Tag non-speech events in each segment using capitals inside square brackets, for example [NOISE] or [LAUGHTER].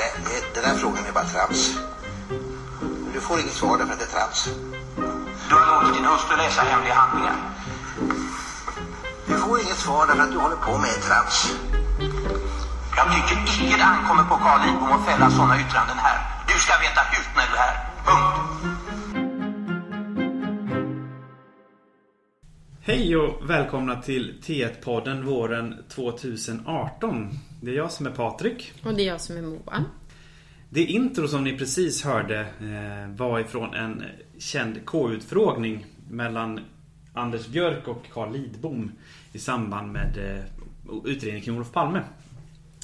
det, den här frågan är bara trams. Du får inget svar därför att det är trams. Du har låtit din hustru läsa hemliga handlingar. Du får inget svar därför att du håller på med trams. Jag tycker icke det ankommer på Carl Lidbom att fälla sådana yttranden här. Du ska veta hut när du är här. Punkt. Hej och välkomna till T1-podden våren 2018. Det är jag som är Patrik. Och det är jag som är Moa. Det intro som ni precis hörde eh, var ifrån en känd K-utfrågning mellan Anders Björk och Carl Lidbom i samband med eh, utredningen kring Olof Palme.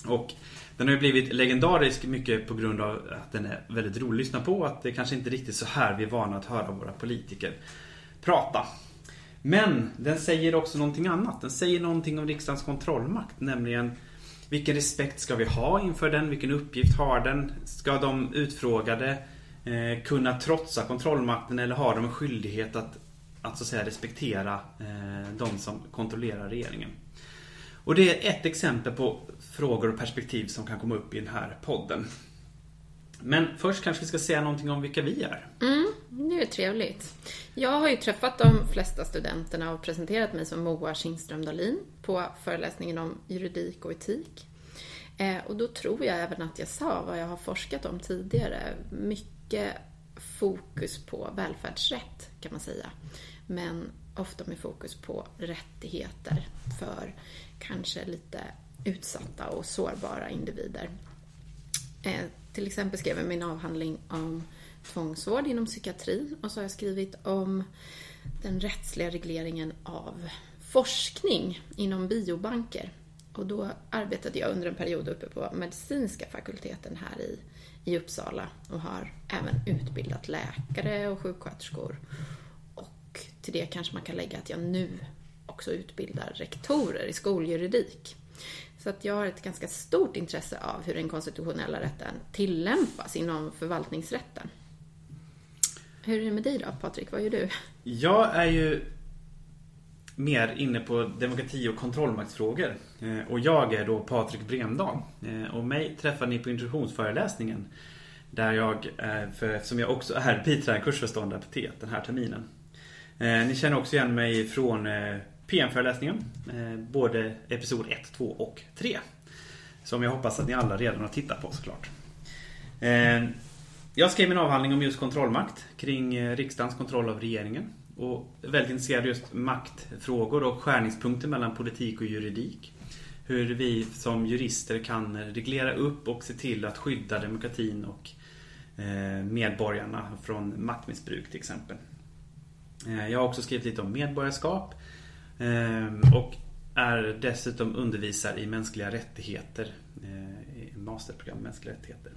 Och den har ju blivit legendarisk mycket på grund av att den är väldigt rolig att lyssna på. Att det kanske inte riktigt så här vi är vana att höra våra politiker prata. Men den säger också någonting annat. Den säger någonting om riksdagens kontrollmakt. Nämligen vilken respekt ska vi ha inför den? Vilken uppgift har den? Ska de utfrågade eh, kunna trotsa kontrollmakten eller har de en skyldighet att, att så att säga respektera eh, de som kontrollerar regeringen? Och det är ett exempel på frågor och perspektiv som kan komma upp i den här podden. Men först kanske vi ska säga någonting om vilka vi är. Mm, det är trevligt. Jag har ju träffat de flesta studenterna och presenterat mig som Moa Kingström Dahlin på föreläsningen om juridik och etik. Eh, och då tror jag även att jag sa vad jag har forskat om tidigare. Mycket fokus på välfärdsrätt kan man säga. Men ofta med fokus på rättigheter för kanske lite utsatta och sårbara individer. Eh, till exempel skrev jag min avhandling om tvångsvård inom psykiatrin och så har jag skrivit om den rättsliga regleringen av forskning inom biobanker. Och då arbetade jag under en period uppe på medicinska fakulteten här i, i Uppsala och har även utbildat läkare och sjuksköterskor. Och till det kanske man kan lägga att jag nu också utbildar rektorer i skoljuridik. Så att jag har ett ganska stort intresse av hur den konstitutionella rätten tillämpas inom förvaltningsrätten. Hur är det med dig då, Patrik? Vad gör du? Jag är ju mer inne på demokrati och kontrollmaktsfrågor. Eh, och jag är då Patrik Bremdahl. Eh, och mig träffar ni på introduktionsföreläsningen. Där jag, för eftersom jag också är biträdande kursföreståndare på T den här terminen. Eh, ni känner också igen mig från PM-föreläsningen. Eh, både episod 1, 2 och 3. Som jag hoppas att ni alla redan har tittat på såklart. Eh, jag skrev min avhandling om just kontrollmakt kring eh, riksdagens kontroll av regeringen. Och är väldigt intresserad av just maktfrågor och skärningspunkter mellan politik och juridik. Hur vi som jurister kan reglera upp och se till att skydda demokratin och medborgarna från maktmissbruk till exempel. Jag har också skrivit lite om medborgarskap och är dessutom undervisare i mänskliga rättigheter i masterprogram mänskliga rättigheter.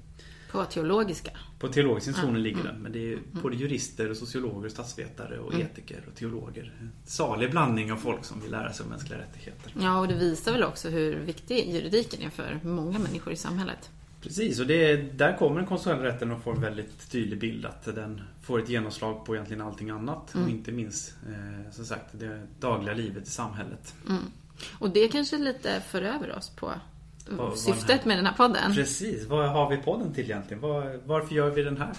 På teologiska? På teologiska institutionen mm. ligger den. Men det är både jurister, och sociologer, statsvetare och mm. etiker och teologer. En salig blandning av folk som vill lära sig om mänskliga rättigheter. Ja, och det visar väl också hur viktig juridiken är för många människor i samhället. Precis, och det är, där kommer den konstitutionella rätten att få en väldigt tydlig bild att den får ett genomslag på egentligen allting annat. Mm. Och inte minst, eh, som sagt, det dagliga livet i samhället. Mm. Och det kanske lite för över oss på vad, syftet med den här podden. Precis, vad har vi podden till egentligen? Var, varför gör vi den här?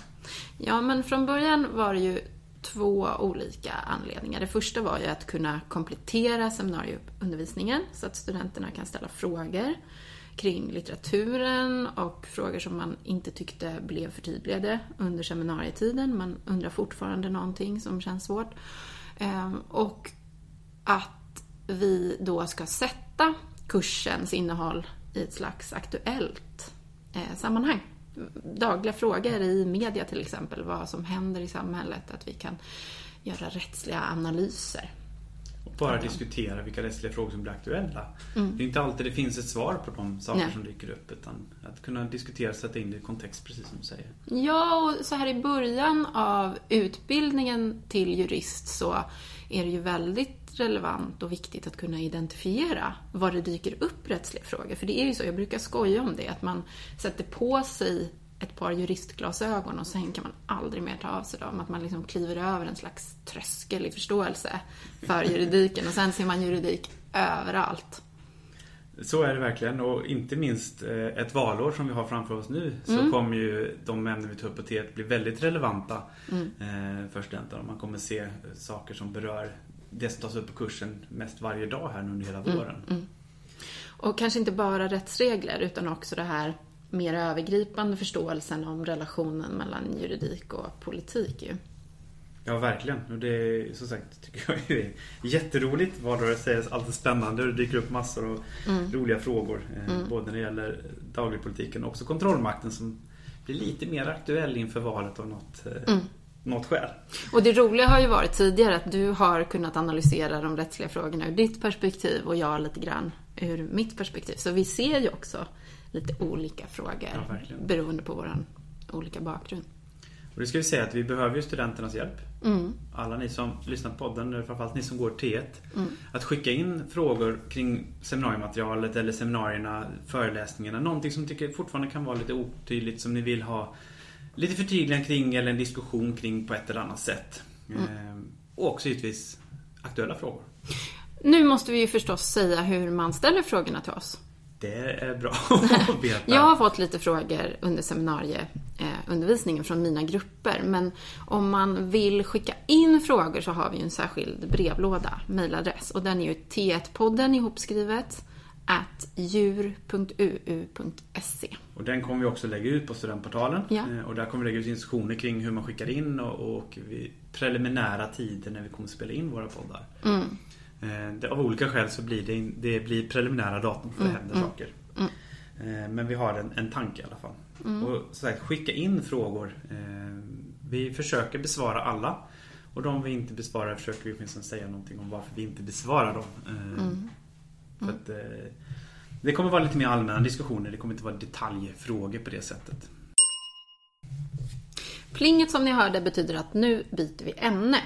Ja, men från början var det ju två olika anledningar. Det första var ju att kunna komplettera seminarieundervisningen så att studenterna kan ställa frågor kring litteraturen och frågor som man inte tyckte blev förtydligade under seminarietiden. Man undrar fortfarande någonting som känns svårt. Ehm, och att vi då ska sätta kursens innehåll i ett slags aktuellt eh, sammanhang. Dagliga frågor i media till exempel, vad som händer i samhället, att vi kan göra rättsliga analyser. Och bara diskutera vilka rättsliga frågor som blir aktuella. Mm. Det är inte alltid det finns ett svar på de saker Nej. som dyker upp utan att kunna diskutera och sätta in det i kontext precis som du säger. Ja, och så här i början av utbildningen till jurist så är det ju väldigt relevant och viktigt att kunna identifiera var det dyker upp rättsliga frågor. För det är ju så, jag brukar skoja om det, att man sätter på sig ett par juristglasögon och sen kan man aldrig mer ta av sig dem. Att man liksom kliver över en slags tröskel i förståelse för juridiken och sen ser man juridik överallt. Så är det verkligen och inte minst eh, ett valår som vi har framför oss nu så Mm. kommer ju de ämnen vi tar upp på T1 bli väldigt relevanta Mm. eh, för studenterna. Man kommer se saker som berör det som tas upp på kursen mest varje dag här under hela våren. Mm. Och kanske inte bara rättsregler utan också det här mer övergripande förståelsen om relationen mellan juridik och politik ju. Ja, verkligen. Och det är som sagt tycker jag är jätteroligt. Valrörelse är alltid spännande och det dyker upp massor av Mm. roliga frågor. Eh, Både när det gäller dagligpolitiken och också kontrollmakten som blir lite mer aktuell inför valet av något, eh, Mm. något skäl. Och det roliga har ju varit tidigare att du har kunnat analysera de rättsliga frågorna ur ditt perspektiv och jag lite grann ur mitt perspektiv. Så vi ser ju också lite olika frågor Ja, beroende på vår olika bakgrund. Och det ska vi säga att vi behöver ju studenternas hjälp. Mm. Alla ni som lyssnar på podden, framförallt ni som går T1. Att skicka in frågor kring seminariematerialet eller seminarierna, föreläsningarna. Någonting som tycker fortfarande kan vara lite otydligt som ni vill ha lite förtydligande kring eller en diskussion kring på ett eller annat sätt. Ehm, och också givetvis aktuella frågor. Nu måste vi ju förstås säga hur man ställer frågorna till oss. Det är bra [LAUGHS] att veta. Jag har fått lite frågor under seminarieundervisningen från mina grupper. Men om man vill skicka in frågor så har vi en särskild brevlåda, mejladress. Och den är ju T1-podden ihopskrivet at djur.uu.se. Och den kommer vi också lägga ut på studentportalen. Ja. Eh, Och där kommer vi lägga ut instruktioner kring hur man skickar in och, och preliminära tider när vi kommer spela in våra poddar. Mm. Eh, av olika skäl så blir det, det blir preliminära datum för det Mm, händer saker. Eh, men vi har en, en tanke i alla fall. Mm. Och så sagt, skicka in frågor. Eh, vi försöker besvara alla. Och de vi inte besvarar försöker vi åtminstone säga någonting om varför vi inte besvarar dem. Eh, Mm. För att, det kommer vara lite mer allmänna diskussioner. Det kommer inte vara detaljfrågor på det sättet. Plinget som ni hörde betyder att nu byter vi ämne.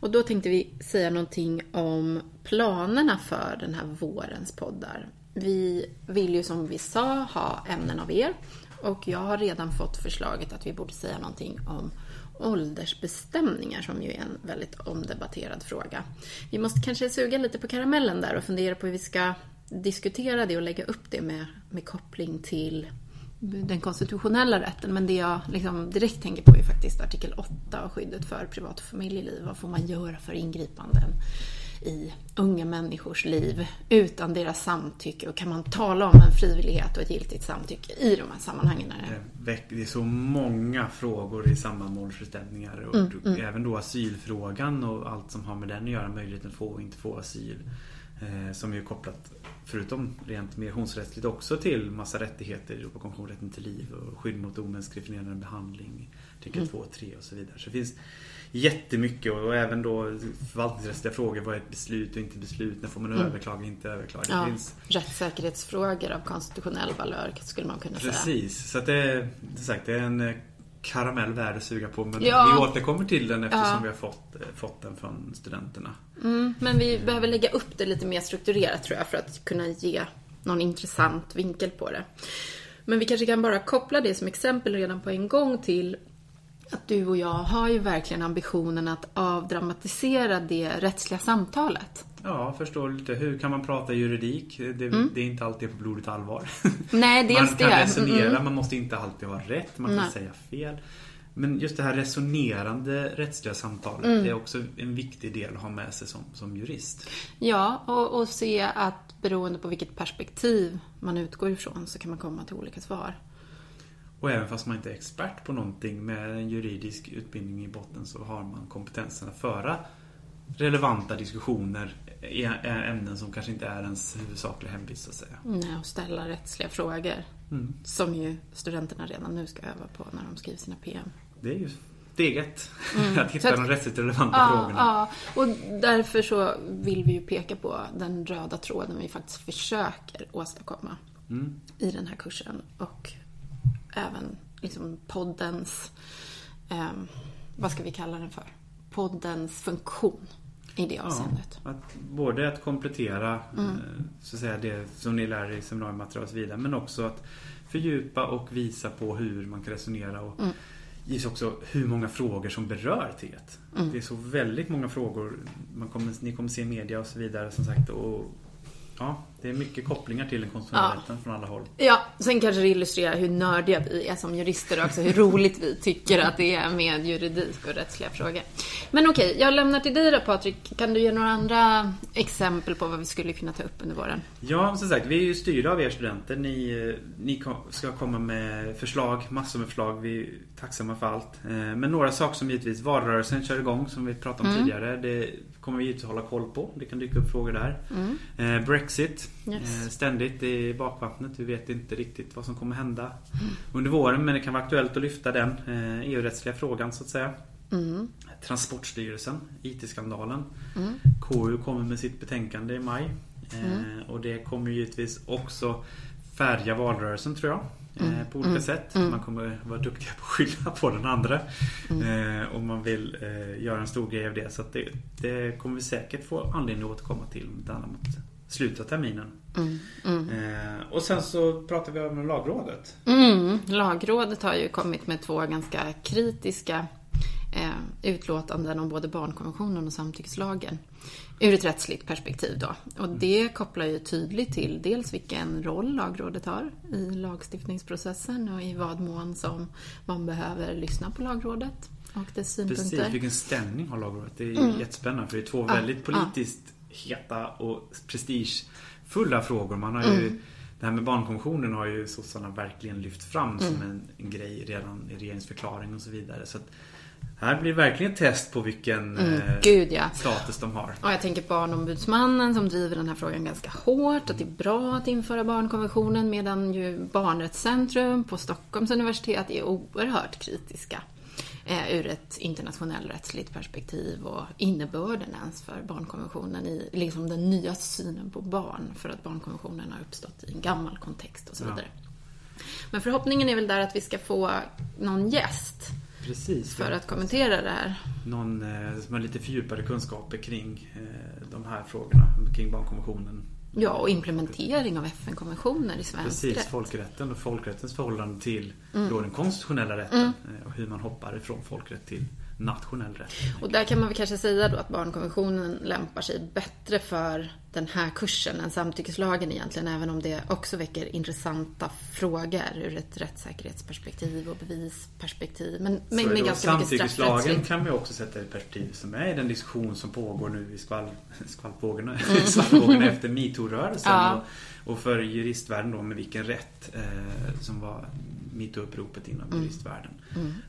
Och då tänkte vi säga någonting om planerna för den här vårens poddar. Vi vill ju som vi sa ha ämnen av er. Och jag har redan fått förslaget att vi borde säga någonting om åldersbestämningar som ju är en väldigt omdebatterad fråga. Vi måste kanske suga lite på karamellen där och fundera på hur vi ska diskutera det och lägga upp det med, med koppling till den konstitutionella rätten. Men det jag liksom direkt tänker på är faktiskt artikel 8 och skyddet för privat och familjeliv. Vad får man göra för ingripanden i unga människors liv utan deras samtycke? Och kan man tala om en frivillighet och ett giltigt samtycke i de här sammanhangen? Det... Är så många frågor i åldersbestämningar. Och Mm, Även då asylfrågan och allt som har med den att göra. Möjligheten att få och inte få asyl. Eh, som är kopplat, förutom rent migrationsrättsligt, också till massa rättigheter. Europakonventionen, rätten till liv och skydd mot omänsklig förnedrande behandling. Artikel Mm. 2 och 3 och så vidare. Så det finns jättemycket och även då förvaltningsrättsliga frågor. Vad är ett beslut och inte beslut? När får man överklaga och inte överklaga? Mm. Ja, Det finns rättssäkerhetsfrågor av konstitutionell valör skulle man kunna säga. Precis, så att det, är, det, sagt, det är en eh, karamell värd att suga på. Men Ja. vi återkommer till den eftersom Ja. vi har fått, eh, fått den från studenterna. Mm, men vi behöver lägga upp det lite mer strukturerat tror jag för att kunna ge någon intressant vinkel på det. Men vi kanske kan bara koppla det som exempel redan på en gång till att du och jag har ju verkligen ambitionen att avdramatisera det rättsliga samtalet. Ja, förstår lite. Hur kan man prata juridik? Det, det är inte alltid på blodigt allvar. Nej, dels [LAUGHS] man kan det. resonera, Mm. man måste inte alltid ha rätt. Man kan Nej. säga fel. Men just det här resonerande rättsliga samtalet Mm. det är också en viktig del att ha med sig som, som jurist. Ja, och, och se att beroende på vilket perspektiv man utgår ifrån så kan man komma till olika svar. Och även fast man inte är expert på någonting med en juridisk utbildning i botten så har man kompetensen att föra relevanta diskussioner i ämnen som kanske inte är ens huvudsakliga hemvist så att säga. Nej, och ställa rättsliga frågor. Mm. Som ju studenterna redan nu ska öva på när de skriver sina PM. Det är ju steget. Mm. [LAUGHS] att hitta att- de rättsligt relevanta Ja, frågorna. ja, och därför så vill vi ju peka på den röda tråden vi faktiskt försöker åstadkomma Mm. i den här kursen. Och även liksom poddens, ehm, vad ska vi kalla den för? Poddens funktion i det avseendet. Ja, att både att komplettera Mm. eh, så att säga, det som ni lär er i seminariematerial och så vidare. Men också att fördjupa och visa på hur man kan resonera. Och Mm. givetvis också hur många frågor som berör T1. Mm. Det är så väldigt många frågor. Man kommer, ni kommer se media och så vidare som sagt. Och Ja, det är mycket kopplingar till den konstitutionella Ja. rätten från alla håll. Ja, sen kanske det illustrerar hur nördiga vi är som jurister också, hur roligt vi tycker att det är med juridik och rättsliga frågor. Men okej, jag lämnar till dig då Patrik. Kan du ge några andra exempel på vad vi skulle kunna ta upp under våren? Ja, som sagt, vi är ju styrda av er studenter. Ni, ni ska komma med förslag, massor med förslag. Vi är tacksamma för allt. Eh, Men några saker som givetvis valrörelsen kör igång, som vi pratade om Mm. tidigare. Det kommer vi givetvis hålla koll på. Det kan dyka upp frågor där. Eh, Brexit, Mm. Yes. eh, ständigt i bakvattnet. Vi vet inte riktigt vad som kommer hända Mm. under våren. Men det kan vara aktuellt att lyfta den eh, EU-rättsliga frågan så att säga. Mm. Transportstyrelsen, IT-skandalen. Mm. KU kommer med sitt betänkande i maj. Eh, och det kommer givetvis också färga valrörelsen tror jag. Eh, på olika sätt. Man kommer vara duktiga på att skylla på den andra. Eh, om man vill eh, göra en stor grej av det. Så det, det kommer vi säkert få anledning att återkomma till. Inte annat mot slutet av terminen. Eh, och sen så pratar vi om Lagrådet. Mm. Lagrådet har ju kommit med två ganska kritiska eh, utlåtanden om både barnkonventionen och samtyckeslagen. Ur ett rättsligt perspektiv då. Och det kopplar ju tydligt till dels vilken roll Lagrådet har i lagstiftningsprocessen och i vad mån som man behöver lyssna på Lagrådet och dess synpunkter. Precis, vilken ställning har Lagrådet? Det är jättespännande för det är två väldigt politiskt heta och prestigefulla frågor. Man har ju Det här med barnkonventionen har ju sossarna verkligen lyft fram som en, en grej redan i regeringsförklaring och så vidare. Så här blir verkligen ett test på vilken eh, Gud ja. status de har. Och jag tänker Barnombudsmannen som driver den här frågan ganska hårt. Att det är bra att införa barnkonventionen medan ju Barnrättscentrum på Stockholms universitet är oerhört kritiska. Eh, ur ett internationellt rättsligt perspektiv och innebörden ens för barnkonventionen i liksom den nya synen på barn. För att barnkonventionen har uppstått i en gammal kontext och så Ja. vidare. Men förhoppningen är väl där att vi ska få någon gäst Precis. för att kommentera det här. Någon eh, som har lite fördjupade kunskaper kring eh, de här frågorna. Kring barnkonventionen. Ja, och implementering av FN-konventioner i svensk Precis, rätt. folkrätten och folkrättens förhållande till Mm. då den konstitutionella rätten. eh, Och hur man hoppar ifrån folkrätt till nationell rätt. Och där kan man väl kanske säga då att barnkonventionen lämpar sig bättre för den här kursen än samtyckeslagen egentligen, även om det också väcker intressanta frågor ur ett rättssäkerhetsperspektiv och bevisperspektiv. Men Så med, ganska samtyckeslagen kan vi också sätta i perspektiv som är i den diskussion som pågår nu i skvall, [LAUGHS] skvallvågorna, Mm. [LAUGHS] skvallvågorna efter metoo-rörelsen. Ja. Och, och för juristvärlden då med vilken rätt eh, som var metoo-uppropet inom Mm. juristvärlden.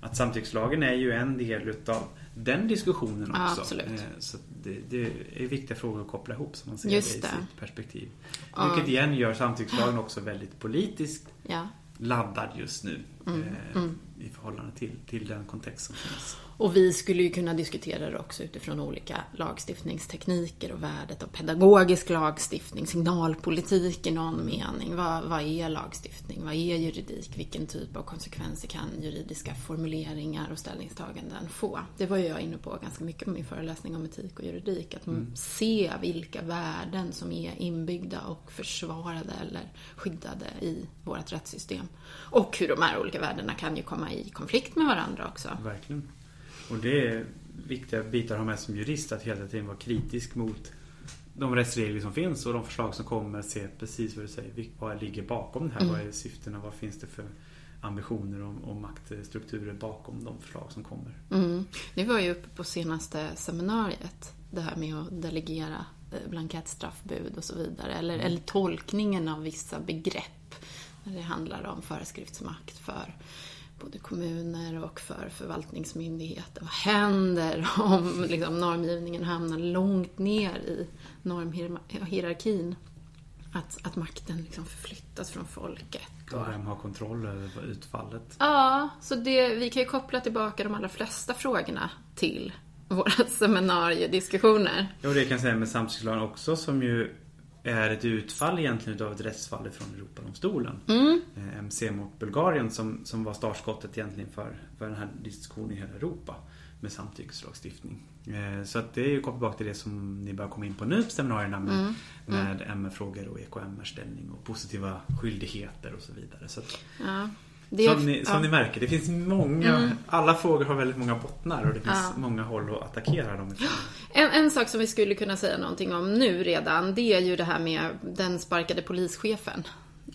Att samtyckeslagen är ju en del utav den diskussionen Ja, också. absolut. Eh, Så det, det är viktiga frågor att koppla ihop så man ser Just det i sitt perspektiv. Ja. Vilket igen gör samtyckeslagen också väldigt politiskt Ja. laddad just nu. Mm, Eh, I förhållande till, till den kontext som finns. Och vi skulle ju kunna diskutera det också utifrån olika lagstiftningstekniker och värdet av pedagogisk lagstiftning, signalpolitik i någon mening. Vad, vad är lagstiftning? Vad är juridik? Vilken typ av konsekvenser kan juridiska formuleringar och ställningstaganden få? Det var ju jag inne på ganska mycket med min föreläsning om etik och juridik. Att se vilka värden som är inbyggda och försvarade eller skyddade i vårt rättssystem. Och hur de här olika värdena kan ju komma i konflikt med varandra också. Verkligen. Och det är viktiga bitar att ha med som jurist. Att hela tiden vara kritisk mot de rättsregler som finns och de förslag som kommer. Se precis vad du säger. Vad ligger bakom det här? Mm. Vad är syftena? Vad finns det för ambitioner och, och maktstrukturer bakom de förslag som kommer? Mm. Ni var ju uppe på senaste seminariet. Det här med att delegera eh, blankettstraffbud och så vidare. Eller, eller tolkningen av vissa begrepp. Det handlar om föreskriftsmakt för både kommuner och för förvaltningsmyndigheter. Vad händer om liksom, normgivningen hamnar långt ner i normhierarkin? Att, att makten liksom förflyttas från folket. Och vem har kontroll över utfallet? Ja, så det, vi kan ju koppla tillbaka de allra flesta frågorna till våra [LAUGHS] seminariediskussioner. Jo, det kan jag säga med samtyckeslagen också som ju är ett utfall egentligen av ett rättsfall från Europadomstolen. Mm. Eh, MC mot Bulgarien som, som var startskottet egentligen för, för den här diskussionen i hela Europa med samtyckeslagstiftning. Eh, Så att det är ju kopplat tillbaka till det som ni börjar komma in på nu på seminarierna med, Mm. med MR-frågor och EKMR-ställning och positiva skyldigheter och så vidare. Så att Ja. Är- som ni, som ja. ni märker, det finns många, Mm. alla frågor har väldigt många bottnar och det finns Ja. många håll att attackera dem ifrån. En, en sak som vi skulle kunna säga någonting om nu redan, det är ju det här med den sparkade polischefen.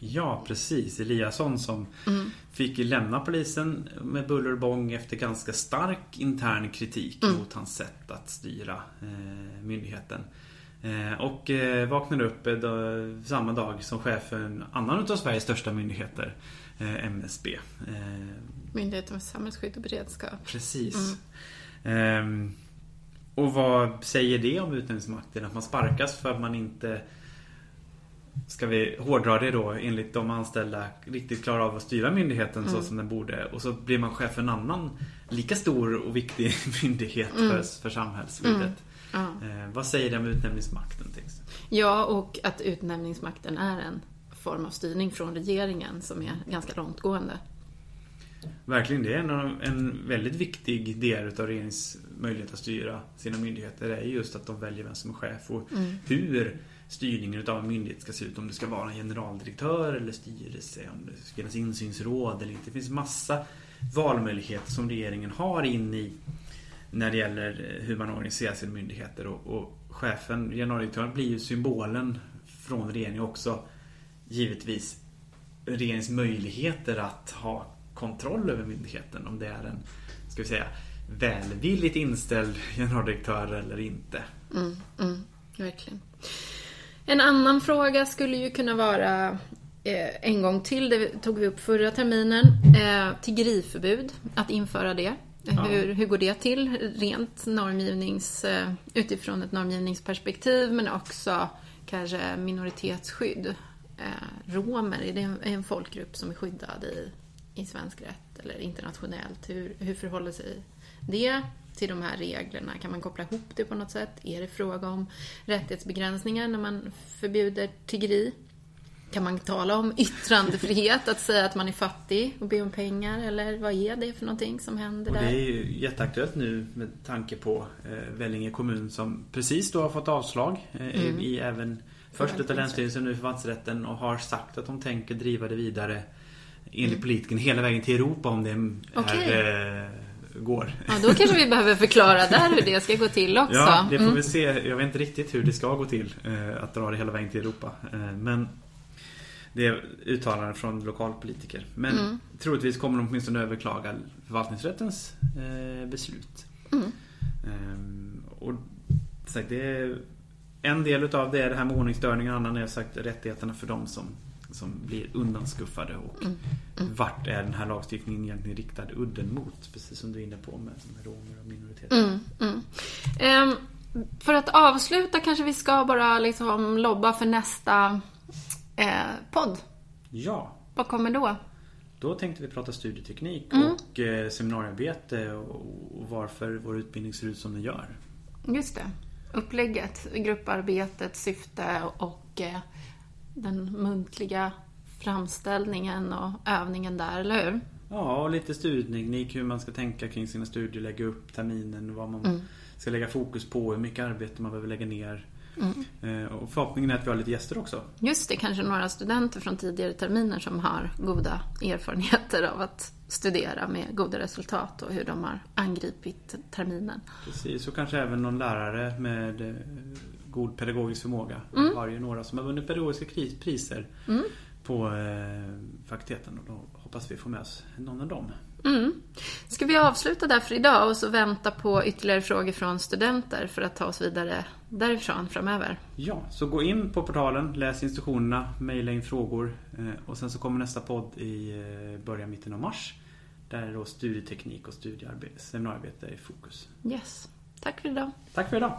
Ja, precis. Eliasson som Mm. fick lämna polisen med buller och bång efter ganska stark intern kritik Mm. mot hans sätt att styra eh, myndigheten. Eh, och eh, vaknade upp eh, samma dag som chef för en annan av Sveriges största myndigheter, MSB. Eh, Myndigheten för samhällsskydd och beredskap. Precis. Ehm, och vad säger det om utnämningsmakten? Att man sparkas för att man inte Ska vi hårdra det då enligt de anställda riktigt klarar av att styra myndigheten så som den borde och så blir man chef för en annan lika stor och viktig [LAUGHS] myndighet för, för samhällsskyddet. Ja. Eh, vad säger det om utnämningsmakten? ja, och att utnämningsmakten är en form av styrning från regeringen som är ganska långtgående. Verkligen, det är en, en väldigt viktig del utav regeringens möjlighet att styra sina myndigheter. Är just att de väljer vem som är chef och hur styrningen utav en myndighet ska se ut. Om det ska vara en generaldirektör eller styrelse, om det ska finnas insynsråd eller inte. Det finns massa valmöjligheter som regeringen har in i när det gäller eh, hur man organiserar sina myndigheter. Och, och chefen, generaldirektören, blir ju symbolen från regeringen också. Givetvis regeringens möjligheter att ha kontroll över myndigheten. Om det är en, ska vi säga, välvilligt inställd [LAUGHS] generaldirektör eller inte. Mm, mm, verkligen. En annan fråga skulle ju kunna vara eh, en gång till, det tog vi upp förra terminen, eh, tiggeriförbud, att införa det. Hur, hur går det till rent normgivnings, eh, utifrån ett normgivningsperspektiv men också kanske minoritetsskydd? Eh, romer, är det en, en folkgrupp som är skyddad i, i svensk rätt eller internationellt? Hur, hur förhåller sig det till de här reglerna? Kan man koppla ihop det på något sätt? Är det fråga om rättighetsbegränsningar när man förbjuder tiggeri? Kan man tala om yttrandefrihet, att säga att man är fattig och be om pengar? Eller vad är det för någonting som händer Och det där? är ju jätteaktuellt nu med tanke på eh, Vellinge kommun som precis då har fått avslag eh, Mm. i även först utav Länsstyrelsen nu förvaltningsrätten och har sagt att de tänker driva det vidare enligt politiken hela vägen till Europa om det är, Mm. Okej. eh, går. Ja, då kanske vi behöver förklara där hur det ska gå till också. Ja, det får Mm. vi se. Jag vet inte riktigt hur det ska gå till eh, att dra det hela vägen till Europa. Eh, men det är uttalanden från lokalpolitiker. Men Mm. troligtvis kommer de åtminstone överklaga förvaltningsrättens eh, beslut. Mm. Ehm, och sagt, det är, en del utav det är det här med ordningsstörning, en annan är sagt rättigheterna för dem som, som blir undanskuffade. Och Mm. vart är den här lagstiftningen egentligen riktad udden mot? Precis som du är inne på med, med romer och minoriteter. Mm, mm. Ehm, för att avsluta kanske vi ska bara liksom lobba för nästa eh, podd. Ja, Vad kommer då? Då tänkte vi prata studieteknik Mm. och eh, seminariearbete och, och varför vår utbildning ser ut som den gör. Just det. Upplägget, grupparbetet, syfte och eh, den muntliga framställningen och övningen där, eller hur? Ja, och lite studieteknik, hur man ska tänka kring sina studier, lägga upp terminen, vad man Mm. ska lägga fokus på, hur mycket arbete man behöver lägga ner. Mm. Eh, Och förhoppningen är att vi har lite gäster också. Just det, kanske några studenter från tidigare terminer som har goda erfarenheter av att studera med goda resultat och hur de har angripit terminen. Precis, och kanske även någon lärare med eh, god pedagogisk förmåga. Mm. Vi har ju några som har vunnit pedagogiska priser på eh, fakulteten och då hoppas vi få med oss någon av dem. Mm. Ska vi avsluta där för idag och så vänta på ytterligare frågor från studenter för att ta oss vidare därifrån framöver? Ja, så gå in på portalen, läs instruktionerna, mejla in frågor eh, och sen så kommer nästa podd i eh, början, mitten av mars. Där är då studieteknik och studiearbete, seminariearbete i fokus. Yes. Tack för idag. Tack för idag!